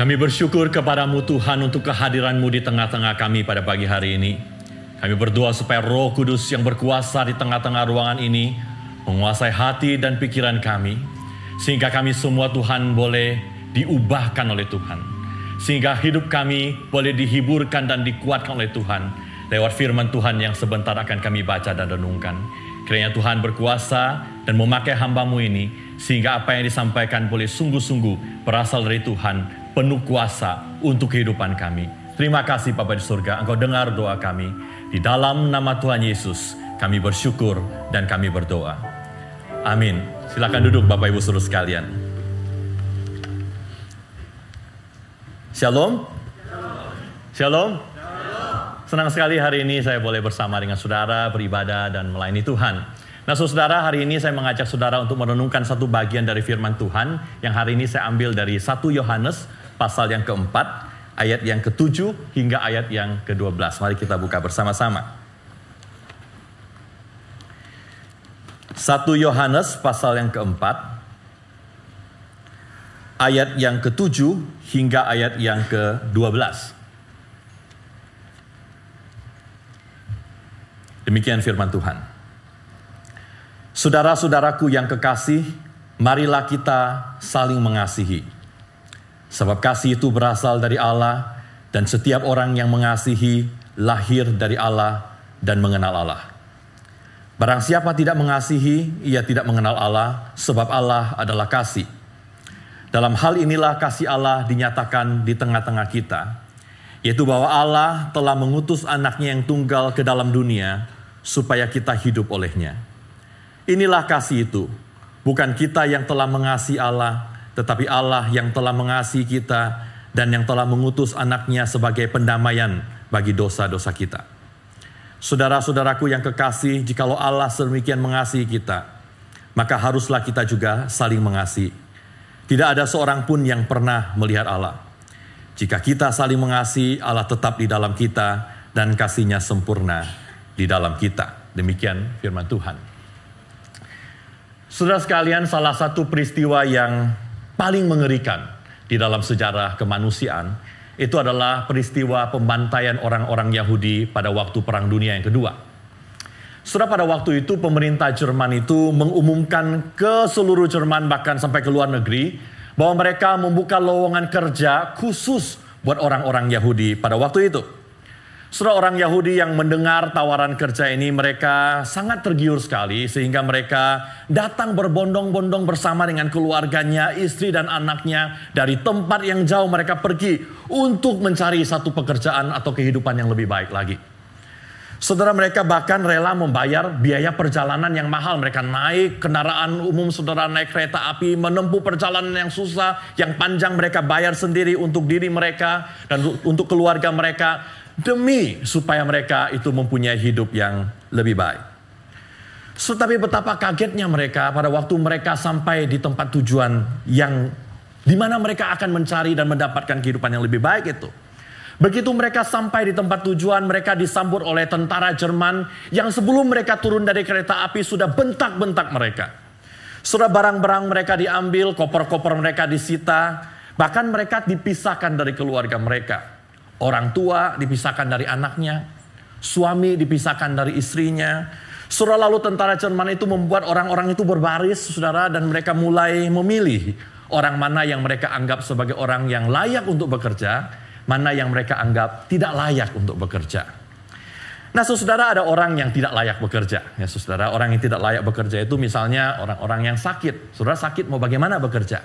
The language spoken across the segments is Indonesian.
Kami bersyukur kepadamu Tuhan untuk kehadiranmu di tengah-tengah kami pada pagi hari ini. Kami berdoa supaya roh kudus yang berkuasa di tengah-tengah ruangan ini menguasai hati dan pikiran kami. Sehingga kami semua Tuhan boleh diubahkan oleh Tuhan. Sehingga hidup kami boleh dihiburkan dan dikuatkan oleh Tuhan. Lewat firman Tuhan yang sebentar akan kami baca dan renungkan. Kiranya Tuhan berkuasa dan memakai hambamu ini. Sehingga apa yang disampaikan boleh sungguh-sungguh berasal dari Tuhan penuh kuasa untuk kehidupan kami. Terima kasih Bapa di surga, Engkau dengar doa kami. Di dalam nama Tuhan Yesus, kami bersyukur dan kami berdoa. Amin. Silakan duduk Bapak Ibu Suruh sekalian. Shalom. Shalom. Senang sekali hari ini saya boleh bersama dengan saudara beribadah dan melayani Tuhan. Nah saudara hari ini saya mengajak saudara untuk merenungkan satu bagian dari firman Tuhan yang hari ini saya ambil dari 1 Yohanes pasal yang keempat, ayat yang ketujuh hingga ayat yang ke-12. Mari kita buka bersama-sama. 1 Yohanes pasal yang keempat, ayat yang ketujuh hingga ayat yang ke-12. Demikian firman Tuhan. Saudara-saudaraku yang kekasih, marilah kita saling mengasihi Sebab kasih itu berasal dari Allah dan setiap orang yang mengasihi lahir dari Allah dan mengenal Allah. Barang siapa tidak mengasihi, ia tidak mengenal Allah sebab Allah adalah kasih. Dalam hal inilah kasih Allah dinyatakan di tengah-tengah kita, yaitu bahwa Allah telah mengutus anaknya yang tunggal ke dalam dunia supaya kita hidup olehnya. Inilah kasih itu, bukan kita yang telah mengasihi Allah, tetapi Allah yang telah mengasihi kita dan yang telah mengutus anaknya sebagai pendamaian bagi dosa-dosa kita. Saudara-saudaraku yang kekasih, jikalau Allah sedemikian mengasihi kita, maka haruslah kita juga saling mengasihi. Tidak ada seorang pun yang pernah melihat Allah. Jika kita saling mengasihi, Allah tetap di dalam kita dan kasihnya sempurna di dalam kita. Demikian firman Tuhan. Saudara sekalian, salah satu peristiwa yang paling mengerikan di dalam sejarah kemanusiaan itu adalah peristiwa pembantaian orang-orang Yahudi pada waktu Perang Dunia yang kedua. Sudah pada waktu itu pemerintah Jerman itu mengumumkan ke seluruh Jerman bahkan sampai ke luar negeri bahwa mereka membuka lowongan kerja khusus buat orang-orang Yahudi pada waktu itu. Saudara orang Yahudi yang mendengar tawaran kerja ini mereka sangat tergiur sekali sehingga mereka datang berbondong-bondong bersama dengan keluarganya, istri dan anaknya dari tempat yang jauh mereka pergi untuk mencari satu pekerjaan atau kehidupan yang lebih baik lagi. Saudara mereka bahkan rela membayar biaya perjalanan yang mahal. Mereka naik kendaraan umum, saudara naik kereta api, menempuh perjalanan yang susah, yang panjang mereka bayar sendiri untuk diri mereka dan untuk keluarga mereka demi supaya mereka itu mempunyai hidup yang lebih baik. Tetapi betapa kagetnya mereka pada waktu mereka sampai di tempat tujuan yang di mana mereka akan mencari dan mendapatkan kehidupan yang lebih baik itu. Begitu mereka sampai di tempat tujuan, mereka disambut oleh tentara Jerman yang sebelum mereka turun dari kereta api sudah bentak-bentak mereka. Sudah barang-barang mereka diambil, koper-koper mereka disita, bahkan mereka dipisahkan dari keluarga mereka. Orang tua dipisahkan dari anaknya, suami dipisahkan dari istrinya. Surah lalu tentara Jerman itu membuat orang-orang itu berbaris, saudara, dan mereka mulai memilih orang mana yang mereka anggap sebagai orang yang layak untuk bekerja, mana yang mereka anggap tidak layak untuk bekerja. Nah, saudara ada orang yang tidak layak bekerja. Ya, saudara, orang yang tidak layak bekerja itu misalnya orang-orang yang sakit. Saudara sakit mau bagaimana bekerja?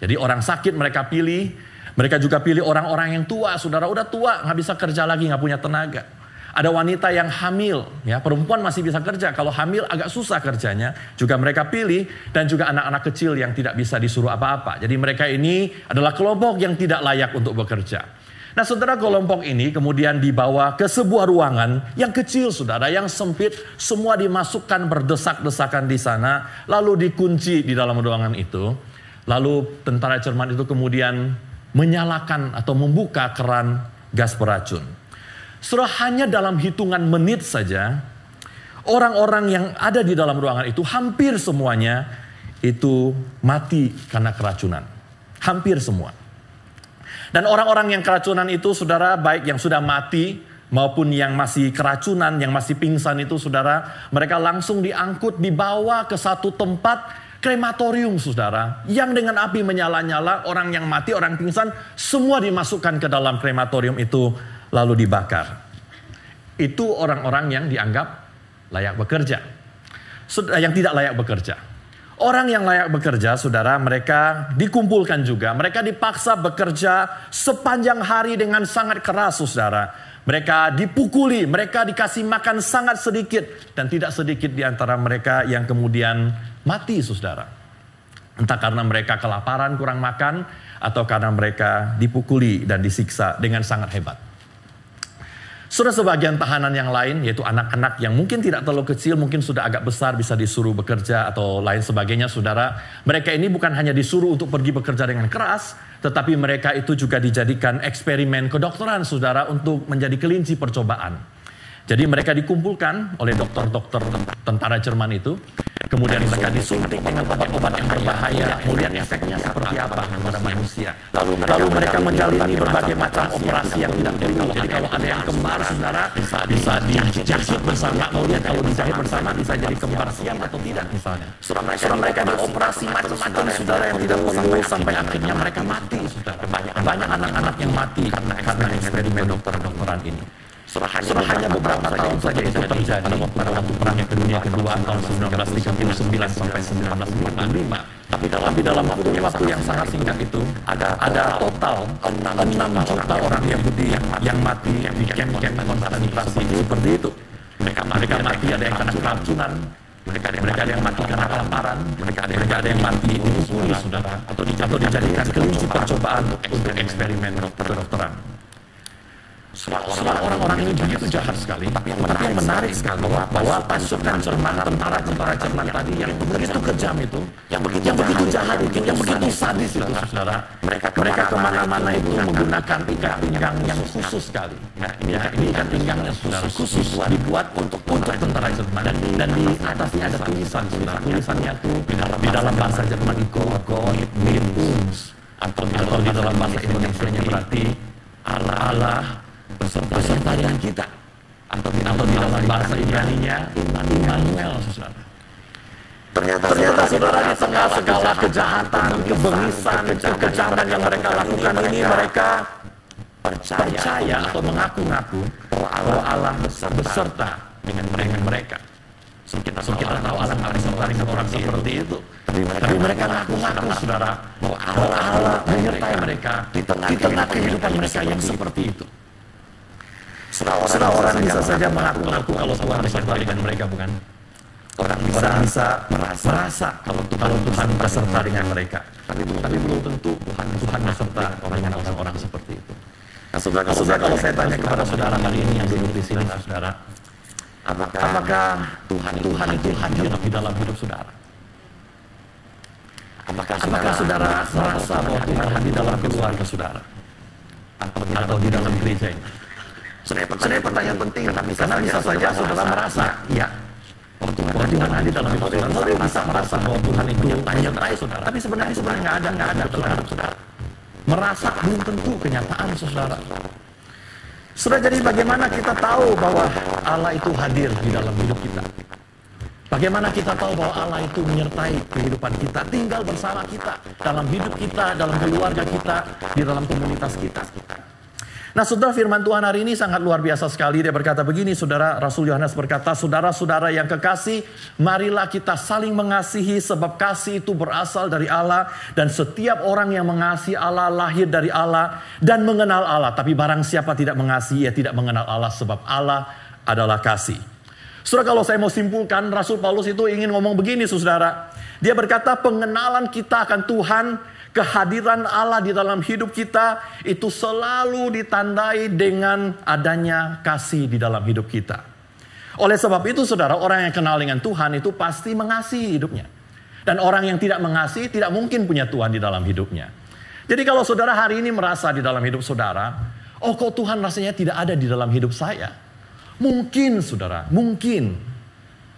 Jadi orang sakit mereka pilih mereka juga pilih orang-orang yang tua, saudara udah tua, nggak bisa kerja lagi, nggak punya tenaga. Ada wanita yang hamil, ya perempuan masih bisa kerja. Kalau hamil agak susah kerjanya. Juga mereka pilih dan juga anak-anak kecil yang tidak bisa disuruh apa-apa. Jadi mereka ini adalah kelompok yang tidak layak untuk bekerja. Nah saudara kelompok ini kemudian dibawa ke sebuah ruangan yang kecil saudara, yang sempit. Semua dimasukkan berdesak-desakan di sana. Lalu dikunci di dalam ruangan itu. Lalu tentara Jerman itu kemudian menyalakan atau membuka keran gas beracun. Setelah hanya dalam hitungan menit saja, orang-orang yang ada di dalam ruangan itu hampir semuanya itu mati karena keracunan. Hampir semua. Dan orang-orang yang keracunan itu saudara baik yang sudah mati maupun yang masih keracunan, yang masih pingsan itu saudara, mereka langsung diangkut dibawa ke satu tempat krematorium saudara yang dengan api menyala-nyala orang yang mati orang pingsan semua dimasukkan ke dalam krematorium itu lalu dibakar. Itu orang-orang yang dianggap layak bekerja. Yang tidak layak bekerja. Orang yang layak bekerja saudara mereka dikumpulkan juga. Mereka dipaksa bekerja sepanjang hari dengan sangat keras saudara. Mereka dipukuli, mereka dikasih makan sangat sedikit dan tidak sedikit di antara mereka yang kemudian mati saudara. Entah karena mereka kelaparan kurang makan atau karena mereka dipukuli dan disiksa dengan sangat hebat. Sudah sebagian tahanan yang lain, yaitu anak-anak yang mungkin tidak terlalu kecil, mungkin sudah agak besar bisa disuruh bekerja atau lain sebagainya, saudara. Mereka ini bukan hanya disuruh untuk pergi bekerja dengan keras, tetapi mereka itu juga dijadikan eksperimen kedokteran, saudara, untuk menjadi kelinci percobaan. Jadi mereka dikumpulkan oleh dokter-dokter tentara Jerman itu Kemudian mereka disuntik dengan obat-obat yang berbahaya. Kemudian efeknya seperti apa kepada manusia. Lalu mereka, Lalu mereka menjalani berbagai macam operasi yang tidak perlu. Jadi kalau ada yang kembar, saudara, bisa, bisa dijahit bersama. Kemudian kalau dijahit bersama bisa jadi kembar siap atau tidak misalnya. Setelah mereka, Setelah mereka dioperasi macam-macam saudara yang tidak perlu sampai akhirnya mereka mati. Banyak banyak anak-anak yang mati karena eksperimen dokter-dokteran ini. Setelah hanya beberapa tahun saja. Itu terjadi pada waktu, perang dunia kedua tahun 1939 sampai 1945. Tapi dalam, tapi dalam waktu, waktu yang sangat singkat itu ada ada total 6 juta orang Yahudi yang, yang mati di camp-camp konsentrasi seperti itu. Mereka, mereka mati ada yang karena keracunan, mereka ada, mereka ada yang mati karena kelaparan, mereka ada, mereka ada yang mati dipukuli saudara, atau dijadikan kelinci percobaan untuk eksperimen kedokteran. Semua orang-orang ini begitu jahat sekali. Tapi yang menarik, menarik sekali bahwa, bahwa pasukan Jerman, tentara-tentara Jerman tadi yang begitu kejam itu, yang begitu, yang begitu jahat itu, yang begitu sadis itu, saudara. Mereka mereka ke mana-mana itu menggunakan ikan pinggang yang khusus sekali. Nah, ini, ini ikan pinggang yang khusus, khusus dibuat untuk untuk tentara Jerman dan, dan di atasnya ada tulisan, saudara. Tulisannya itu di dalam bahasa Jerman itu God, mit uns atau di dalam bahasa Indonesia berarti Allah Allah beserta dengan kita atau di dalam, bahasa Ibrani-nya Immanuel saudara. Ternyata, ternyata saudara di tengah segala kejahatan, kebengisan, kekejaman yang mereka lakukan ini mereka percaya, percaya atau mengaku-ngaku bahwa Allah, Allah beserta, beserta dengan mereka mereka. So, kita, so, kita tahu Allah nggak beserta dengan orang seperti itu. Tapi mereka, Tapi mereka ngaku-ngaku saudara bahwa Allah, Allah menyertai mereka di tengah, di tengah kehidupan mereka yang seperti itu. Setelah orang, bisa saja mengaku-ngaku kalau Tuhan beserta dengan mereka bukan? Orang bisa, orang bisa merasa, merasa kalau Tuhan, kalau Tuhan beserta dengan mereka. Tapi belum, tapi belum tentu Tuhan Tuhan beserta dengan orang-orang seperti itu. Nah, saudara, kalau, saudara, kalau saya tanya kepada saudara hari ini yang duduk di sini, saudara, apakah, apakah Tuhan Tuhan itu hadir di dalam hidup saudara? Apakah apakah saudara merasa bahwa Tuhan hadir dalam keluarga saudara? Atau di dalam gereja ini? Sebenarnya pertanyaan, pertanyaan penting karena bisa saja saudara merasa, ya, Oh Tuhan, oh, Tuhan dalam hidup saudara. Saudara bisa merasa bahwa Tuhan itu menyertai saudara. Tapi sebenarnya sebenarnya nggak ada nggak ada saudara. saudara. Merasa belum tentu kenyataan saudara. Sudah jadi bagaimana kita tahu bahwa Allah itu hadir di dalam hidup kita? Bagaimana kita tahu bahwa Allah itu menyertai kehidupan kita, tinggal bersama kita, dalam hidup kita, dalam keluarga kita, di dalam komunitas kita. Nah saudara firman Tuhan hari ini sangat luar biasa sekali. Dia berkata begini saudara, Rasul Yohanes berkata, Saudara-saudara yang kekasih, marilah kita saling mengasihi sebab kasih itu berasal dari Allah. Dan setiap orang yang mengasihi Allah lahir dari Allah dan mengenal Allah. Tapi barang siapa tidak mengasihi, ia tidak mengenal Allah sebab Allah adalah kasih. Saudara kalau saya mau simpulkan, Rasul Paulus itu ingin ngomong begini saudara. Dia berkata pengenalan kita akan Tuhan kehadiran Allah di dalam hidup kita itu selalu ditandai dengan adanya kasih di dalam hidup kita. Oleh sebab itu saudara, orang yang kenal dengan Tuhan itu pasti mengasihi hidupnya. Dan orang yang tidak mengasihi tidak mungkin punya Tuhan di dalam hidupnya. Jadi kalau saudara hari ini merasa di dalam hidup saudara, oh kok Tuhan rasanya tidak ada di dalam hidup saya. Mungkin saudara, mungkin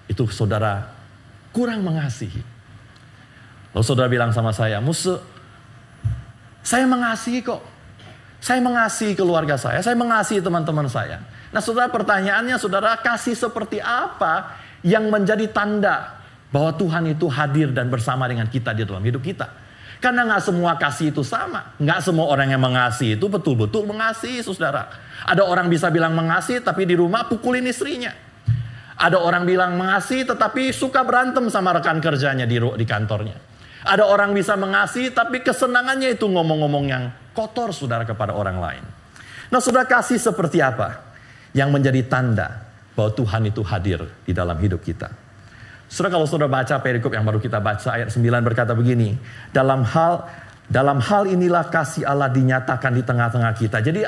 itu saudara kurang mengasihi. Lalu saudara bilang sama saya, musuh saya mengasihi kok. Saya mengasihi keluarga saya, saya mengasihi teman-teman saya. Nah saudara pertanyaannya saudara kasih seperti apa yang menjadi tanda bahwa Tuhan itu hadir dan bersama dengan kita di dalam hidup kita. Karena nggak semua kasih itu sama. Nggak semua orang yang mengasihi itu betul-betul mengasihi saudara. Ada orang bisa bilang mengasihi tapi di rumah pukulin istrinya. Ada orang bilang mengasihi tetapi suka berantem sama rekan kerjanya di, di kantornya. Ada orang bisa mengasihi tapi kesenangannya itu ngomong-ngomong yang kotor saudara kepada orang lain. Nah saudara kasih seperti apa? Yang menjadi tanda bahwa Tuhan itu hadir di dalam hidup kita. Saudara kalau saudara baca perikop yang baru kita baca ayat 9 berkata begini. Dalam hal dalam hal inilah kasih Allah dinyatakan di tengah-tengah kita. Jadi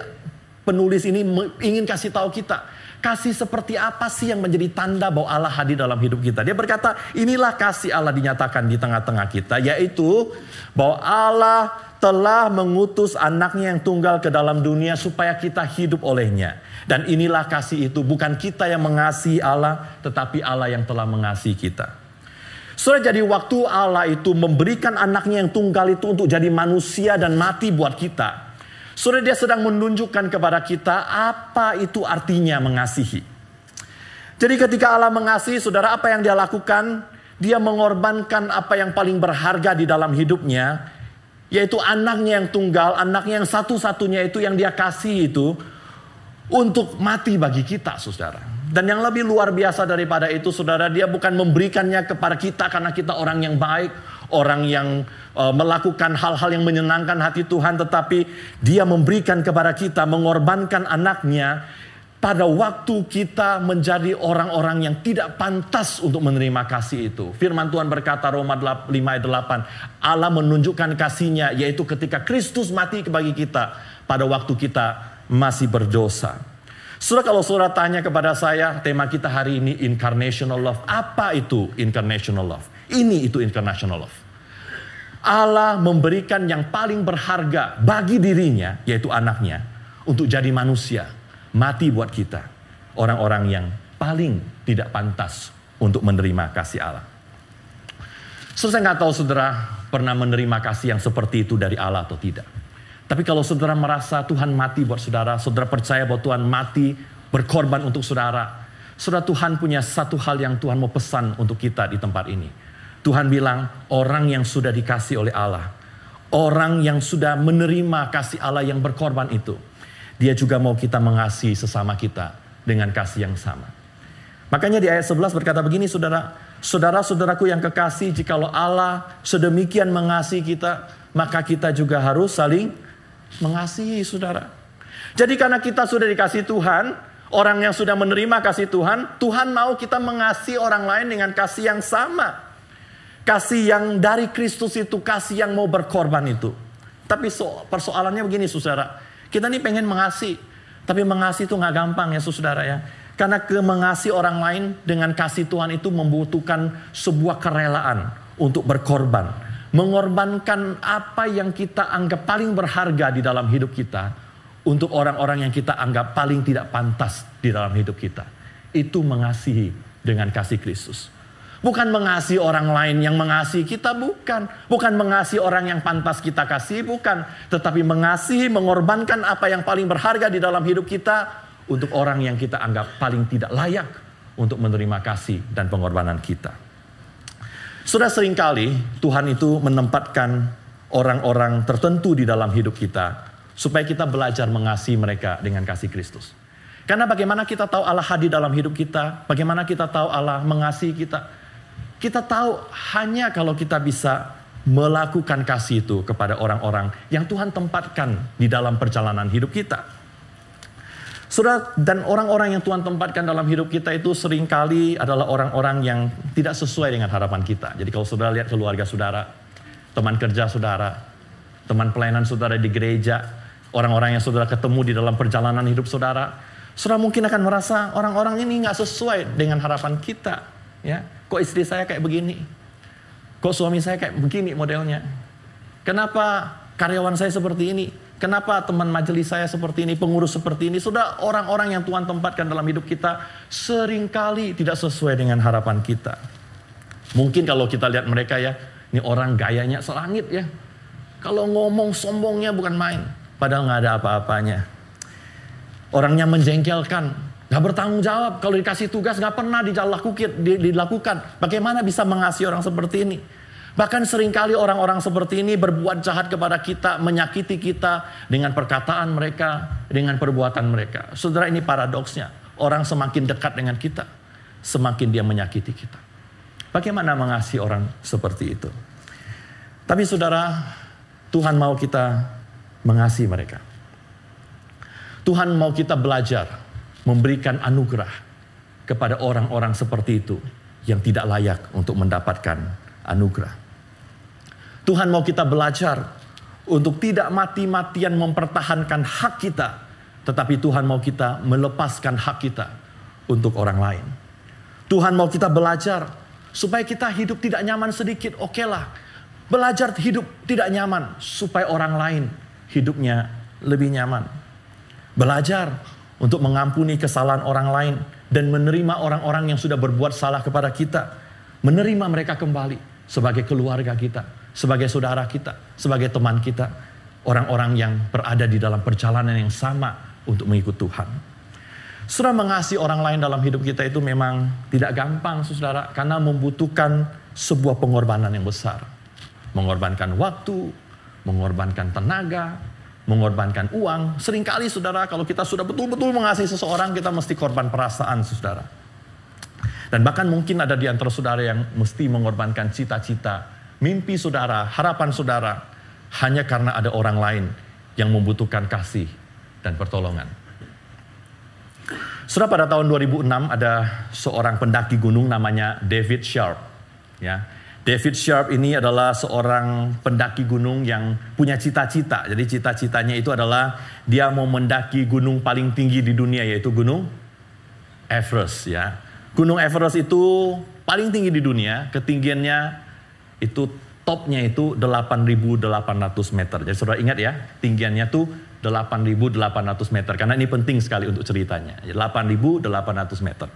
penulis ini ingin kasih tahu kita Kasih seperti apa sih yang menjadi tanda bahwa Allah hadir dalam hidup kita? Dia berkata, inilah kasih Allah dinyatakan di tengah-tengah kita, yaitu bahwa Allah telah mengutus anaknya yang tunggal ke dalam dunia supaya kita hidup olehnya. Dan inilah kasih itu, bukan kita yang mengasihi Allah, tetapi Allah yang telah mengasihi kita. Sudah jadi waktu Allah itu memberikan anaknya yang tunggal itu untuk jadi manusia dan mati buat kita. Saudara dia sedang menunjukkan kepada kita apa itu artinya mengasihi. Jadi ketika Allah mengasihi, saudara apa yang dia lakukan? Dia mengorbankan apa yang paling berharga di dalam hidupnya. Yaitu anaknya yang tunggal, anaknya yang satu-satunya itu yang dia kasih itu. Untuk mati bagi kita saudara. Dan yang lebih luar biasa daripada itu saudara, dia bukan memberikannya kepada kita karena kita orang yang baik orang yang uh, melakukan hal-hal yang menyenangkan hati Tuhan, tetapi Dia memberikan kepada kita, mengorbankan anaknya pada waktu kita menjadi orang-orang yang tidak pantas untuk menerima kasih itu. Firman Tuhan berkata Roma 5 ayat 8, Allah menunjukkan kasihnya yaitu ketika Kristus mati bagi kita pada waktu kita masih berdosa. Sudah kalau saudara tanya kepada saya, tema kita hari ini incarnational love. Apa itu incarnational love? Ini itu incarnational love. Allah memberikan yang paling berharga bagi dirinya, yaitu anaknya, untuk jadi manusia, mati buat kita. Orang-orang yang paling tidak pantas untuk menerima kasih Allah. So, saya nggak tahu saudara pernah menerima kasih yang seperti itu dari Allah atau tidak. Tapi kalau saudara merasa Tuhan mati buat saudara, saudara percaya bahwa Tuhan mati berkorban untuk saudara. Saudara Tuhan punya satu hal yang Tuhan mau pesan untuk kita di tempat ini Tuhan bilang orang yang sudah dikasih oleh Allah. Orang yang sudah menerima kasih Allah yang berkorban itu. Dia juga mau kita mengasihi sesama kita dengan kasih yang sama. Makanya di ayat 11 berkata begini saudara. Saudara-saudaraku yang kekasih jikalau Allah sedemikian mengasihi kita. Maka kita juga harus saling mengasihi saudara. Jadi karena kita sudah dikasih Tuhan. Orang yang sudah menerima kasih Tuhan. Tuhan mau kita mengasihi orang lain dengan kasih yang sama. Kasih yang dari Kristus itu, kasih yang mau berkorban itu. Tapi so, persoalannya begini saudara. Kita ini pengen mengasihi. Tapi mengasihi itu nggak gampang ya saudara ya. Karena ke mengasihi orang lain dengan kasih Tuhan itu membutuhkan sebuah kerelaan untuk berkorban. Mengorbankan apa yang kita anggap paling berharga di dalam hidup kita. Untuk orang-orang yang kita anggap paling tidak pantas di dalam hidup kita. Itu mengasihi dengan kasih Kristus. Bukan mengasihi orang lain yang mengasihi kita, bukan. Bukan mengasihi orang yang pantas kita kasih, bukan. Tetapi mengasihi, mengorbankan apa yang paling berharga di dalam hidup kita untuk orang yang kita anggap paling tidak layak untuk menerima kasih dan pengorbanan kita. Sudah sering kali Tuhan itu menempatkan orang-orang tertentu di dalam hidup kita supaya kita belajar mengasihi mereka dengan kasih Kristus. Karena bagaimana kita tahu Allah hadir dalam hidup kita, bagaimana kita tahu Allah mengasihi kita, kita tahu hanya kalau kita bisa melakukan kasih itu kepada orang-orang yang Tuhan tempatkan di dalam perjalanan hidup kita. Saudara, dan orang-orang yang Tuhan tempatkan dalam hidup kita itu sering kali adalah orang-orang yang tidak sesuai dengan harapan kita. Jadi kalau saudara lihat keluarga saudara, teman kerja saudara, teman pelayanan saudara di gereja, orang-orang yang saudara ketemu di dalam perjalanan hidup saudara, saudara mungkin akan merasa orang-orang ini nggak sesuai dengan harapan kita. Ya, Kok istri saya kayak begini? Kok suami saya kayak begini modelnya? Kenapa karyawan saya seperti ini? Kenapa teman majelis saya seperti ini, pengurus seperti ini? Sudah orang-orang yang Tuhan tempatkan dalam hidup kita sering kali tidak sesuai dengan harapan kita. Mungkin kalau kita lihat mereka ya, ini orang gayanya selangit ya. Kalau ngomong sombongnya bukan main. padahal nggak ada apa-apanya. Orangnya menjengkelkan, nggak bertanggung jawab. Kalau dikasih tugas nggak pernah dilakukan. Bagaimana bisa mengasihi orang seperti ini? Bahkan sering kali orang-orang seperti ini berbuat jahat kepada kita, menyakiti kita dengan perkataan mereka, dengan perbuatan mereka. Saudara ini paradoksnya. Orang semakin dekat dengan kita, semakin dia menyakiti kita. Bagaimana mengasihi orang seperti itu? Tapi saudara, Tuhan mau kita mengasihi mereka. Tuhan mau kita belajar memberikan anugerah kepada orang-orang seperti itu yang tidak layak untuk mendapatkan anugerah. Tuhan mau kita belajar untuk tidak mati-matian mempertahankan hak kita, tetapi Tuhan mau kita melepaskan hak kita untuk orang lain. Tuhan mau kita belajar supaya kita hidup tidak nyaman sedikit, oke lah. Belajar hidup tidak nyaman supaya orang lain hidupnya lebih nyaman. Belajar untuk mengampuni kesalahan orang lain dan menerima orang-orang yang sudah berbuat salah kepada kita. Menerima mereka kembali sebagai keluarga kita sebagai saudara kita, sebagai teman kita, orang-orang yang berada di dalam perjalanan yang sama untuk mengikut Tuhan. Saudara mengasihi orang lain dalam hidup kita itu memang tidak gampang, saudara, karena membutuhkan sebuah pengorbanan yang besar. Mengorbankan waktu, mengorbankan tenaga, mengorbankan uang. Seringkali saudara, kalau kita sudah betul-betul mengasihi seseorang, kita mesti korban perasaan, saudara. Dan bahkan mungkin ada di antara saudara yang mesti mengorbankan cita-cita mimpi saudara, harapan saudara, hanya karena ada orang lain yang membutuhkan kasih dan pertolongan. Sudah pada tahun 2006 ada seorang pendaki gunung namanya David Sharp. Ya, David Sharp ini adalah seorang pendaki gunung yang punya cita-cita. Jadi cita-citanya itu adalah dia mau mendaki gunung paling tinggi di dunia yaitu gunung Everest ya. Gunung Everest itu paling tinggi di dunia, ketinggiannya itu topnya itu 8.800 meter. Jadi saudara ingat ya, tinggiannya tuh 8.800 meter. Karena ini penting sekali untuk ceritanya. 8.800 meter.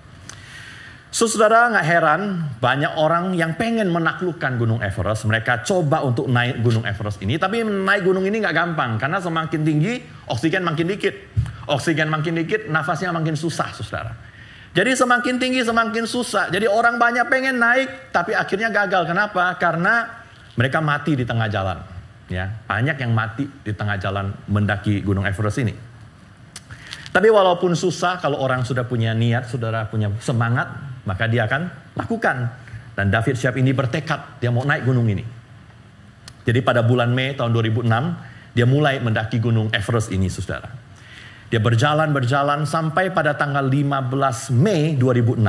So, saudara nggak heran banyak orang yang pengen menaklukkan Gunung Everest. Mereka coba untuk naik Gunung Everest ini. Tapi naik gunung ini nggak gampang. Karena semakin tinggi, oksigen makin dikit. Oksigen makin dikit, nafasnya makin susah, saudara. Jadi semakin tinggi semakin susah. Jadi orang banyak pengen naik tapi akhirnya gagal. Kenapa? Karena mereka mati di tengah jalan. Ya, banyak yang mati di tengah jalan mendaki Gunung Everest ini. Tapi walaupun susah kalau orang sudah punya niat, saudara punya semangat, maka dia akan lakukan. Dan David Syab ini bertekad dia mau naik gunung ini. Jadi pada bulan Mei tahun 2006 dia mulai mendaki Gunung Everest ini, saudara. Dia berjalan-berjalan sampai pada tanggal 15 Mei 2006,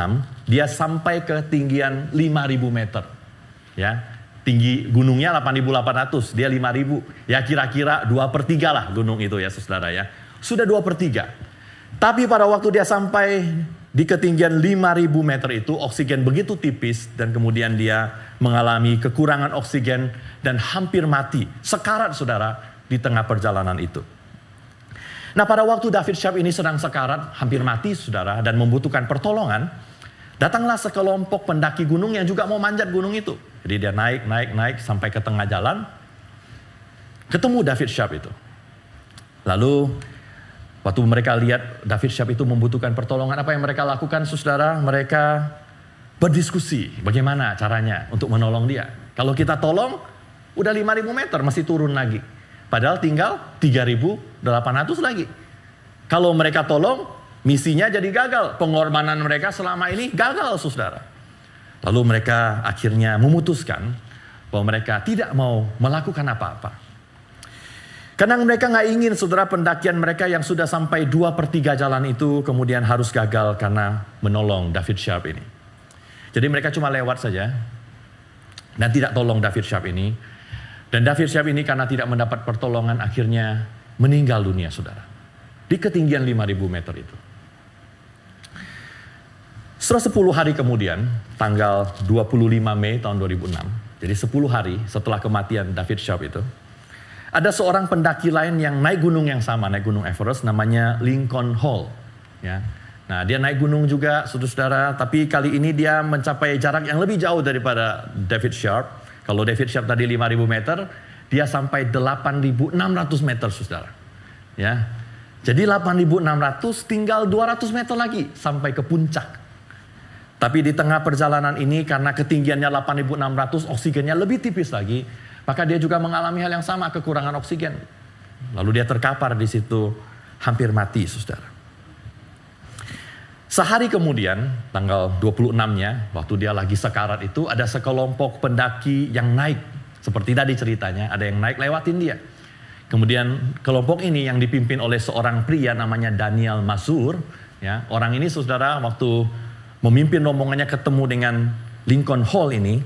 dia sampai ke tinggian 5000 meter. Ya, tinggi gunungnya 8800, dia 5000. Ya kira-kira 2 per 3 lah gunung itu ya saudara ya. Sudah 2 per 3. Tapi pada waktu dia sampai di ketinggian 5000 meter itu oksigen begitu tipis dan kemudian dia mengalami kekurangan oksigen dan hampir mati. Sekarat saudara di tengah perjalanan itu. Nah pada waktu David Sharp ini sedang sekarat, hampir mati saudara, dan membutuhkan pertolongan, datanglah sekelompok pendaki gunung yang juga mau manjat gunung itu. Jadi dia naik, naik, naik sampai ke tengah jalan, ketemu David Sharp itu. Lalu waktu mereka lihat David Sharp itu membutuhkan pertolongan, apa yang mereka lakukan saudara? Mereka berdiskusi bagaimana caranya untuk menolong dia. Kalau kita tolong, udah 5000 meter masih turun lagi. Padahal tinggal 3.800 lagi. Kalau mereka tolong, misinya jadi gagal. Pengorbanan mereka selama ini gagal, saudara. Lalu mereka akhirnya memutuskan bahwa mereka tidak mau melakukan apa-apa. Karena mereka nggak ingin saudara pendakian mereka yang sudah sampai dua per tiga jalan itu kemudian harus gagal karena menolong David Sharp ini. Jadi mereka cuma lewat saja dan tidak tolong David Sharp ini. Dan David Syab ini karena tidak mendapat pertolongan akhirnya meninggal dunia saudara. Di ketinggian 5000 meter itu. Setelah 10 hari kemudian, tanggal 25 Mei tahun 2006, jadi 10 hari setelah kematian David Sharp itu, ada seorang pendaki lain yang naik gunung yang sama, naik gunung Everest, namanya Lincoln Hall. Ya. Nah, dia naik gunung juga, saudara-saudara, tapi kali ini dia mencapai jarak yang lebih jauh daripada David Sharp. Kalau David Sharp tadi 5.000 meter, dia sampai 8.600 meter, saudara. Ya. Jadi 8.600 tinggal 200 meter lagi sampai ke puncak. Tapi di tengah perjalanan ini karena ketinggiannya 8.600 oksigennya lebih tipis lagi, maka dia juga mengalami hal yang sama kekurangan oksigen. Lalu dia terkapar di situ hampir mati, Saudara. Sehari kemudian, tanggal 26-nya, waktu dia lagi sekarat itu, ada sekelompok pendaki yang naik. Seperti tadi ceritanya, ada yang naik lewatin dia. Kemudian kelompok ini yang dipimpin oleh seorang pria namanya Daniel Masur. Ya, orang ini saudara waktu memimpin rombongannya ketemu dengan Lincoln Hall ini,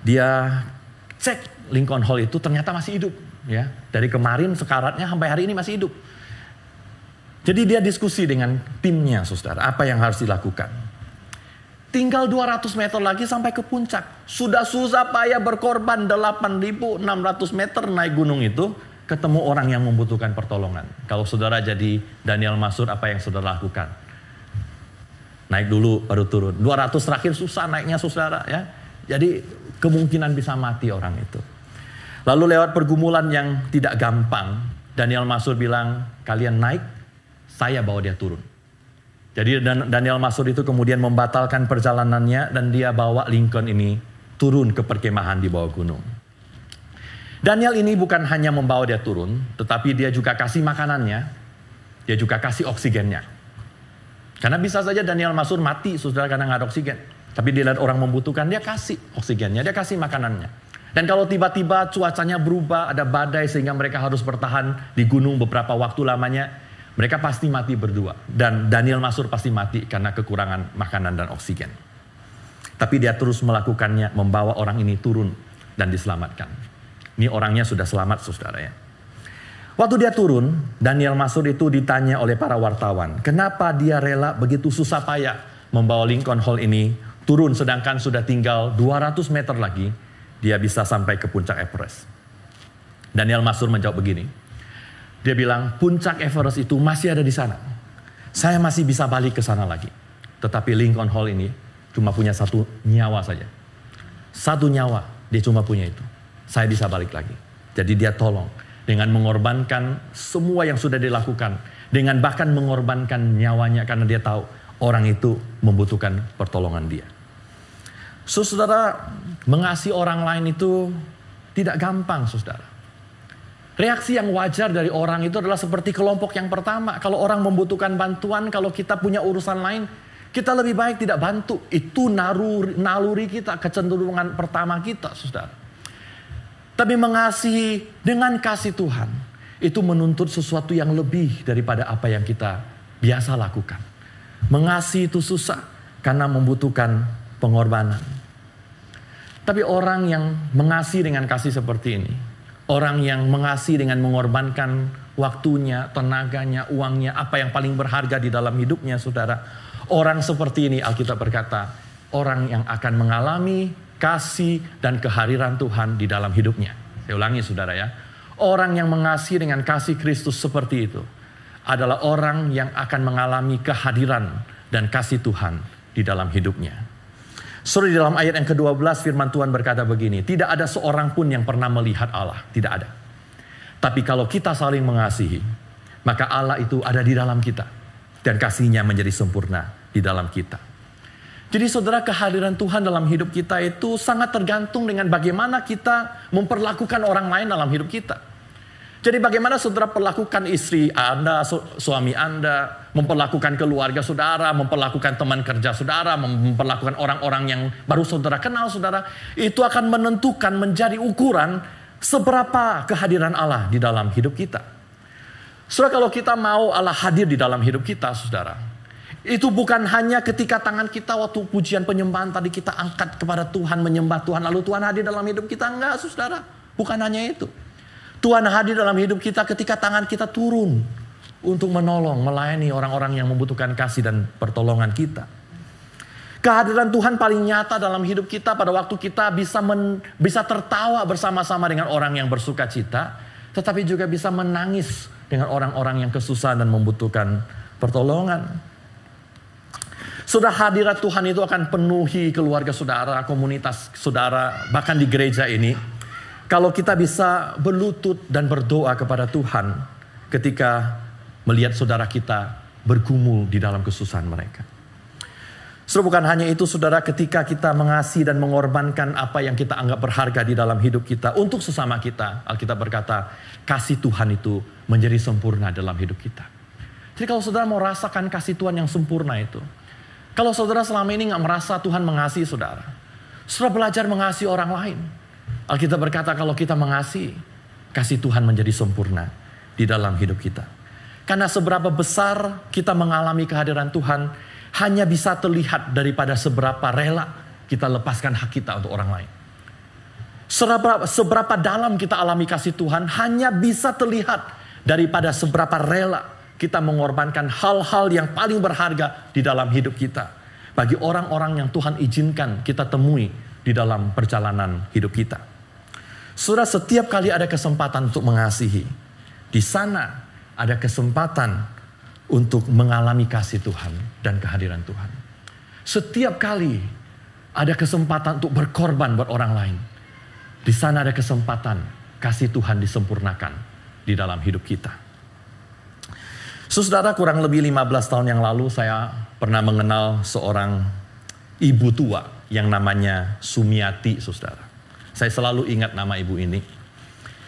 dia cek Lincoln Hall itu ternyata masih hidup. Ya, dari kemarin sekaratnya sampai hari ini masih hidup. Jadi dia diskusi dengan timnya saudara, apa yang harus dilakukan. Tinggal 200 meter lagi sampai ke puncak. Sudah susah payah berkorban 8.600 meter naik gunung itu. Ketemu orang yang membutuhkan pertolongan. Kalau saudara jadi Daniel Masur, apa yang saudara lakukan? Naik dulu baru turun. 200 terakhir susah naiknya saudara ya. Jadi kemungkinan bisa mati orang itu. Lalu lewat pergumulan yang tidak gampang, Daniel Masur bilang, kalian naik saya bawa dia turun. Jadi Daniel Masud itu kemudian membatalkan perjalanannya dan dia bawa Lincoln ini turun ke perkemahan di bawah gunung. Daniel ini bukan hanya membawa dia turun, tetapi dia juga kasih makanannya, dia juga kasih oksigennya. Karena bisa saja Daniel Masud mati, saudara karena nggak ada oksigen. Tapi dia lihat orang membutuhkan, dia kasih oksigennya, dia kasih makanannya. Dan kalau tiba-tiba cuacanya berubah, ada badai sehingga mereka harus bertahan di gunung beberapa waktu lamanya, mereka pasti mati berdua. Dan Daniel Masur pasti mati karena kekurangan makanan dan oksigen. Tapi dia terus melakukannya, membawa orang ini turun dan diselamatkan. Ini orangnya sudah selamat saudara ya. Waktu dia turun, Daniel Masur itu ditanya oleh para wartawan, kenapa dia rela begitu susah payah membawa Lincoln Hall ini turun sedangkan sudah tinggal 200 meter lagi, dia bisa sampai ke puncak Everest. Daniel Masur menjawab begini, dia bilang, puncak Everest itu masih ada di sana. Saya masih bisa balik ke sana lagi. Tetapi Lincoln Hall ini cuma punya satu nyawa saja. Satu nyawa, dia cuma punya itu. Saya bisa balik lagi. Jadi dia tolong dengan mengorbankan semua yang sudah dilakukan. Dengan bahkan mengorbankan nyawanya karena dia tahu orang itu membutuhkan pertolongan dia. So, saudara, mengasihi orang lain itu tidak gampang, saudara. Reaksi yang wajar dari orang itu adalah seperti kelompok yang pertama. Kalau orang membutuhkan bantuan, kalau kita punya urusan lain, kita lebih baik tidak bantu. Itu naluri, naluri kita, kecenderungan pertama kita, saudara. Tapi mengasihi dengan kasih Tuhan, itu menuntut sesuatu yang lebih daripada apa yang kita biasa lakukan. Mengasihi itu susah karena membutuhkan pengorbanan. Tapi orang yang mengasihi dengan kasih seperti ini, Orang yang mengasihi dengan mengorbankan waktunya, tenaganya, uangnya, apa yang paling berharga di dalam hidupnya, saudara. Orang seperti ini Alkitab berkata, orang yang akan mengalami kasih dan kehadiran Tuhan di dalam hidupnya. Saya ulangi saudara ya. Orang yang mengasihi dengan kasih Kristus seperti itu adalah orang yang akan mengalami kehadiran dan kasih Tuhan di dalam hidupnya. Saudara di dalam ayat yang ke-12 firman Tuhan berkata begini, tidak ada seorang pun yang pernah melihat Allah, tidak ada. Tapi kalau kita saling mengasihi, maka Allah itu ada di dalam kita dan kasihnya menjadi sempurna di dalam kita. Jadi saudara kehadiran Tuhan dalam hidup kita itu sangat tergantung dengan bagaimana kita memperlakukan orang lain dalam hidup kita. Jadi bagaimana saudara perlakukan istri Anda, su suami Anda, memperlakukan keluarga saudara, memperlakukan teman kerja saudara, memperlakukan orang-orang yang baru saudara kenal saudara, itu akan menentukan menjadi ukuran seberapa kehadiran Allah di dalam hidup kita. Saudara kalau kita mau Allah hadir di dalam hidup kita saudara, itu bukan hanya ketika tangan kita waktu pujian penyembahan tadi kita angkat kepada Tuhan, menyembah Tuhan, lalu Tuhan hadir dalam hidup kita. Enggak saudara, bukan hanya itu. Tuhan hadir dalam hidup kita ketika tangan kita turun untuk menolong, melayani orang-orang yang membutuhkan kasih dan pertolongan kita. Kehadiran Tuhan paling nyata dalam hidup kita pada waktu kita bisa men, bisa tertawa bersama-sama dengan orang yang bersuka cita, tetapi juga bisa menangis dengan orang-orang yang kesusahan dan membutuhkan pertolongan. Sudah hadirat Tuhan itu akan penuhi keluarga saudara, komunitas saudara, bahkan di gereja ini kalau kita bisa berlutut dan berdoa kepada Tuhan, ketika melihat saudara kita bergumul di dalam kesusahan mereka. Saudara bukan hanya itu saudara ketika kita mengasihi dan mengorbankan apa yang kita anggap berharga di dalam hidup kita untuk sesama kita. Alkitab berkata kasih Tuhan itu menjadi sempurna dalam hidup kita. Jadi kalau saudara mau rasakan kasih Tuhan yang sempurna itu. Kalau saudara selama ini nggak merasa Tuhan mengasihi saudara. Saudara belajar mengasihi orang lain. Alkitab berkata kalau kita mengasihi, kasih Tuhan menjadi sempurna di dalam hidup kita. Karena seberapa besar kita mengalami kehadiran Tuhan, hanya bisa terlihat daripada seberapa rela kita lepaskan hak kita untuk orang lain. Seberapa, seberapa dalam kita alami kasih Tuhan hanya bisa terlihat daripada seberapa rela kita mengorbankan hal-hal yang paling berharga di dalam hidup kita. Bagi orang-orang yang Tuhan izinkan kita temui di dalam perjalanan hidup kita. Sudah setiap kali ada kesempatan untuk mengasihi, di sana ada kesempatan untuk mengalami kasih Tuhan dan kehadiran Tuhan. Setiap kali ada kesempatan untuk berkorban buat orang lain, di sana ada kesempatan kasih Tuhan disempurnakan di dalam hidup kita. Saudara kurang lebih 15 tahun yang lalu saya pernah mengenal seorang ibu tua yang namanya Sumiati, saudara. Saya selalu ingat nama ibu ini.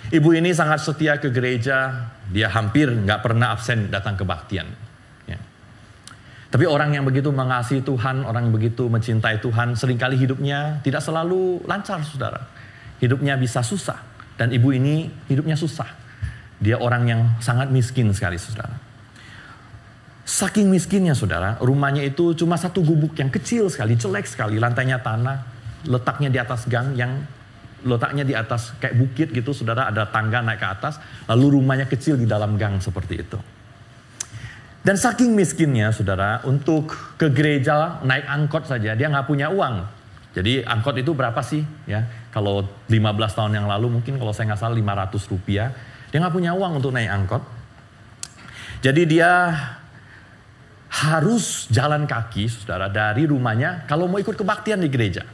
Ibu ini sangat setia ke gereja, dia hampir nggak pernah absen datang kebaktian. Ya. Tapi orang yang begitu mengasihi Tuhan, orang yang begitu mencintai Tuhan, sering kali hidupnya tidak selalu lancar, saudara. Hidupnya bisa susah. Dan ibu ini hidupnya susah. Dia orang yang sangat miskin sekali, saudara. Saking miskinnya, saudara, rumahnya itu cuma satu gubuk yang kecil sekali, jelek sekali, lantainya tanah, letaknya di atas gang yang letaknya di atas kayak bukit gitu, saudara ada tangga naik ke atas, lalu rumahnya kecil di dalam gang seperti itu. Dan saking miskinnya saudara, untuk ke gereja naik angkot saja dia nggak punya uang. Jadi angkot itu berapa sih? Ya, kalau 15 tahun yang lalu mungkin kalau saya nggak salah 500 rupiah, dia nggak punya uang untuk naik angkot. Jadi dia harus jalan kaki, saudara, dari rumahnya kalau mau ikut kebaktian di gereja.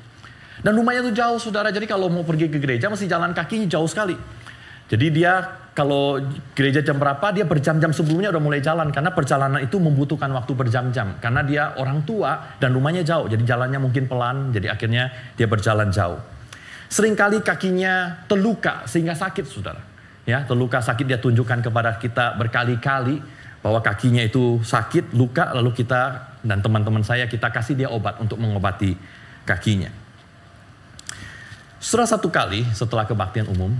Dan rumahnya itu jauh saudara, jadi kalau mau pergi ke gereja mesti jalan kakinya jauh sekali. Jadi dia kalau gereja jam berapa dia berjam-jam sebelumnya udah mulai jalan karena perjalanan itu membutuhkan waktu berjam-jam karena dia orang tua dan rumahnya jauh jadi jalannya mungkin pelan jadi akhirnya dia berjalan jauh. Seringkali kakinya terluka sehingga sakit saudara. Ya terluka sakit dia tunjukkan kepada kita berkali-kali bahwa kakinya itu sakit luka lalu kita dan teman-teman saya kita kasih dia obat untuk mengobati kakinya. Setelah satu kali setelah kebaktian umum,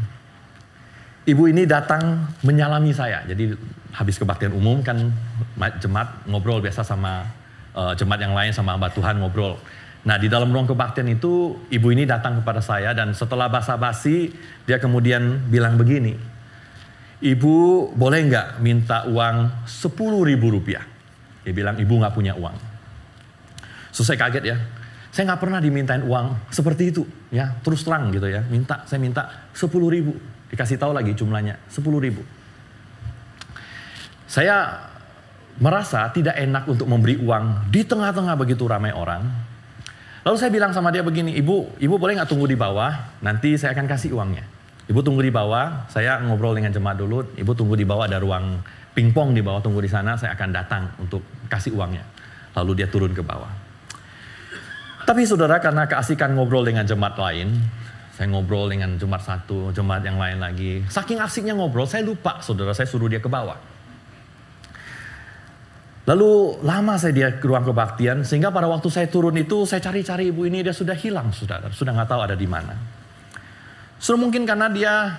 ibu ini datang menyalami saya. Jadi habis kebaktian umum kan jemaat ngobrol biasa sama uh, jemaat yang lain sama hamba Tuhan ngobrol. Nah di dalam ruang kebaktian itu ibu ini datang kepada saya dan setelah basa-basi dia kemudian bilang begini, ibu boleh nggak minta uang sepuluh ribu rupiah? Dia bilang ibu nggak punya uang. So saya kaget ya, saya nggak pernah dimintain uang seperti itu, ya terus terang gitu ya. Minta, saya minta sepuluh ribu, dikasih tahu lagi jumlahnya sepuluh ribu. Saya merasa tidak enak untuk memberi uang di tengah-tengah begitu ramai orang. Lalu saya bilang sama dia begini, ibu, ibu boleh nggak tunggu di bawah? Nanti saya akan kasih uangnya. Ibu tunggu di bawah, saya ngobrol dengan jemaat dulu. Ibu tunggu di bawah ada ruang pingpong di bawah, tunggu di sana. Saya akan datang untuk kasih uangnya. Lalu dia turun ke bawah. Tapi saudara karena keasikan ngobrol dengan jemaat lain, saya ngobrol dengan jemaat satu, jemaat yang lain lagi. Saking asiknya ngobrol, saya lupa saudara saya suruh dia ke bawah. Lalu lama saya dia ke ruang kebaktian, sehingga pada waktu saya turun itu saya cari-cari ibu ini dia sudah hilang saudara, sudah nggak tahu ada di mana. Sudah mungkin karena dia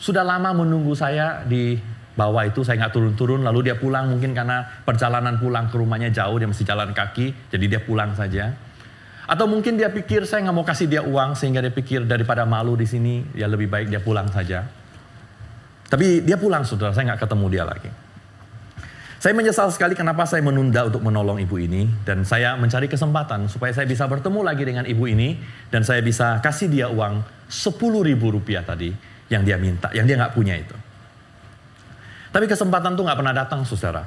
sudah lama menunggu saya di bawah itu saya nggak turun-turun lalu dia pulang mungkin karena perjalanan pulang ke rumahnya jauh dia mesti jalan kaki jadi dia pulang saja atau mungkin dia pikir saya nggak mau kasih dia uang sehingga dia pikir daripada malu di sini ya lebih baik dia pulang saja. Tapi dia pulang saudara, saya nggak ketemu dia lagi. Saya menyesal sekali kenapa saya menunda untuk menolong ibu ini dan saya mencari kesempatan supaya saya bisa bertemu lagi dengan ibu ini dan saya bisa kasih dia uang 10 ribu rupiah tadi yang dia minta, yang dia nggak punya itu. Tapi kesempatan itu nggak pernah datang saudara.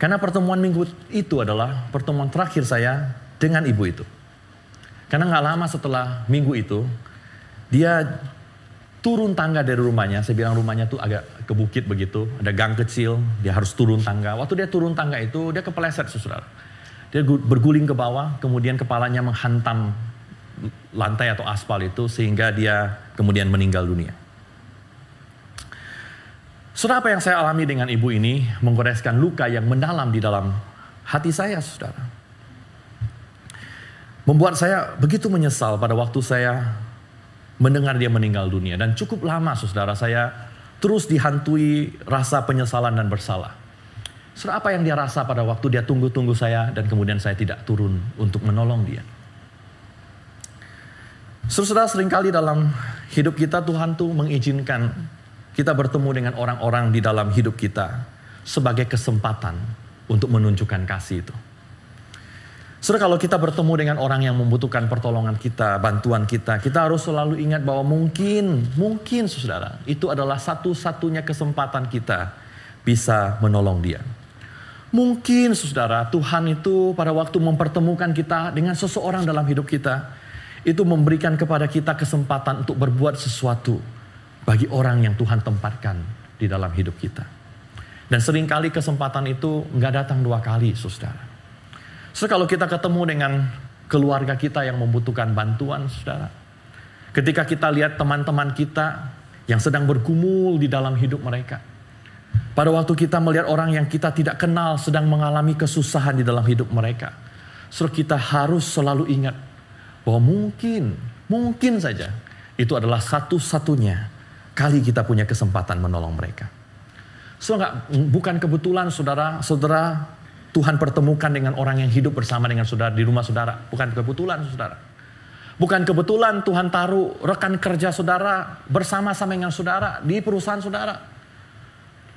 Karena pertemuan minggu itu adalah pertemuan terakhir saya dengan ibu itu. Karena nggak lama setelah minggu itu, dia turun tangga dari rumahnya. Saya bilang rumahnya tuh agak ke bukit begitu, ada gang kecil, dia harus turun tangga. Waktu dia turun tangga itu dia kepeleset saudara. Dia berguling ke bawah, kemudian kepalanya menghantam lantai atau aspal itu sehingga dia kemudian meninggal dunia. Saudara apa yang saya alami dengan ibu ini menggoreskan luka yang mendalam di dalam hati saya, saudara. Membuat saya begitu menyesal pada waktu saya mendengar dia meninggal dunia. Dan cukup lama saudara saya terus dihantui rasa penyesalan dan bersalah. Saudara apa yang dia rasa pada waktu dia tunggu-tunggu saya dan kemudian saya tidak turun untuk menolong dia. Saudara sering kali dalam hidup kita Tuhan tuh mengizinkan kita bertemu dengan orang-orang di dalam hidup kita sebagai kesempatan untuk menunjukkan kasih itu. Saudara kalau kita bertemu dengan orang yang membutuhkan pertolongan kita, bantuan kita, kita harus selalu ingat bahwa mungkin, mungkin saudara, itu adalah satu-satunya kesempatan kita bisa menolong dia. Mungkin saudara, Tuhan itu pada waktu mempertemukan kita dengan seseorang dalam hidup kita, itu memberikan kepada kita kesempatan untuk berbuat sesuatu bagi orang yang Tuhan tempatkan di dalam hidup kita. Dan sering kali kesempatan itu nggak datang dua kali, saudara. So kalau kita ketemu dengan keluarga kita yang membutuhkan bantuan, saudara. Ketika kita lihat teman-teman kita yang sedang bergumul di dalam hidup mereka. Pada waktu kita melihat orang yang kita tidak kenal sedang mengalami kesusahan di dalam hidup mereka. So kita harus selalu ingat bahwa mungkin, mungkin saja itu adalah satu-satunya kali kita punya kesempatan menolong mereka. So enggak, bukan kebetulan saudara, saudara Tuhan pertemukan dengan orang yang hidup bersama dengan saudara di rumah saudara. Bukan kebetulan saudara. Bukan kebetulan Tuhan taruh rekan kerja saudara bersama-sama dengan saudara di perusahaan saudara.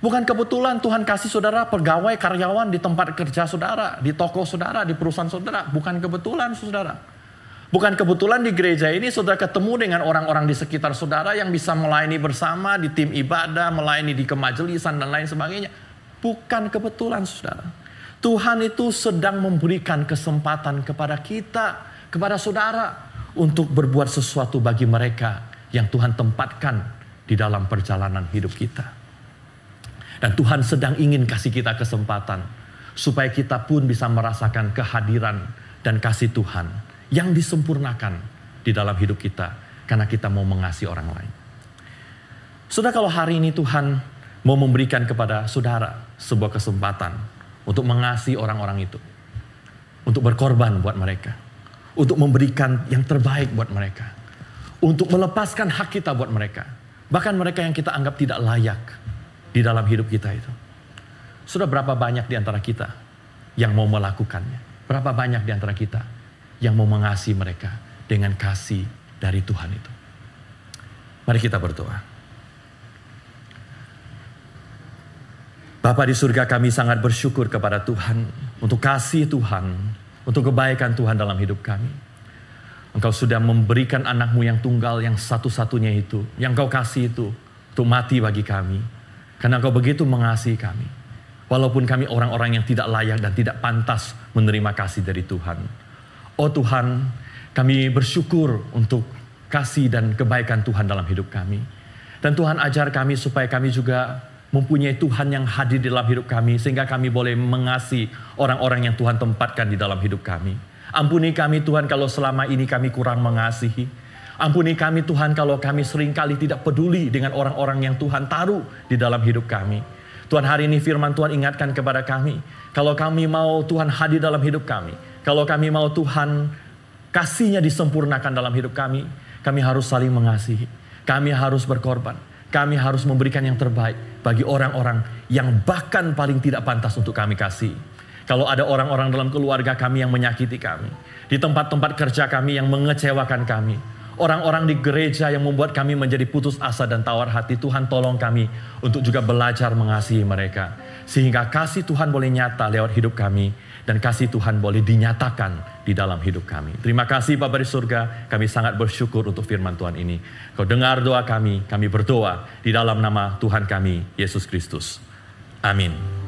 Bukan kebetulan Tuhan kasih saudara pegawai karyawan di tempat kerja saudara, di toko saudara, di perusahaan saudara. Bukan kebetulan saudara. Bukan kebetulan di gereja ini saudara ketemu dengan orang-orang di sekitar saudara yang bisa melayani bersama di tim ibadah, melayani di kemajelisan dan lain sebagainya. Bukan kebetulan saudara. Tuhan itu sedang memberikan kesempatan kepada kita, kepada saudara, untuk berbuat sesuatu bagi mereka yang Tuhan tempatkan di dalam perjalanan hidup kita. Dan Tuhan sedang ingin kasih kita kesempatan supaya kita pun bisa merasakan kehadiran dan kasih Tuhan yang disempurnakan di dalam hidup kita karena kita mau mengasihi orang lain. Sudah kalau hari ini Tuhan mau memberikan kepada saudara sebuah kesempatan untuk mengasihi orang-orang itu. Untuk berkorban buat mereka. Untuk memberikan yang terbaik buat mereka. Untuk melepaskan hak kita buat mereka. Bahkan mereka yang kita anggap tidak layak di dalam hidup kita itu. Sudah berapa banyak di antara kita yang mau melakukannya? Berapa banyak di antara kita yang mau mengasihi mereka dengan kasih dari Tuhan itu? Mari kita berdoa. Bapak di surga kami sangat bersyukur kepada Tuhan untuk kasih Tuhan, untuk kebaikan Tuhan dalam hidup kami. Engkau sudah memberikan anakmu yang tunggal yang satu-satunya itu, yang kau kasih itu untuk mati bagi kami. Karena engkau begitu mengasihi kami. Walaupun kami orang-orang yang tidak layak dan tidak pantas menerima kasih dari Tuhan. Oh Tuhan, kami bersyukur untuk kasih dan kebaikan Tuhan dalam hidup kami. Dan Tuhan ajar kami supaya kami juga mempunyai Tuhan yang hadir di dalam hidup kami sehingga kami boleh mengasihi orang-orang yang Tuhan tempatkan di dalam hidup kami. Ampuni kami Tuhan kalau selama ini kami kurang mengasihi. Ampuni kami Tuhan kalau kami sering kali tidak peduli dengan orang-orang yang Tuhan taruh di dalam hidup kami. Tuhan hari ini firman Tuhan ingatkan kepada kami. Kalau kami mau Tuhan hadir dalam hidup kami. Kalau kami mau Tuhan kasihnya disempurnakan dalam hidup kami. Kami harus saling mengasihi. Kami harus berkorban. Kami harus memberikan yang terbaik bagi orang-orang yang bahkan paling tidak pantas untuk kami kasih. Kalau ada orang-orang dalam keluarga kami yang menyakiti kami, di tempat-tempat kerja kami yang mengecewakan kami, orang-orang di gereja yang membuat kami menjadi putus asa dan tawar hati, Tuhan tolong kami untuk juga belajar mengasihi mereka. Sehingga kasih Tuhan boleh nyata lewat hidup kami dan kasih Tuhan boleh dinyatakan di dalam hidup kami. Terima kasih Bapak di surga, kami sangat bersyukur untuk firman Tuhan ini. Kau dengar doa kami, kami berdoa di dalam nama Tuhan kami, Yesus Kristus. Amin.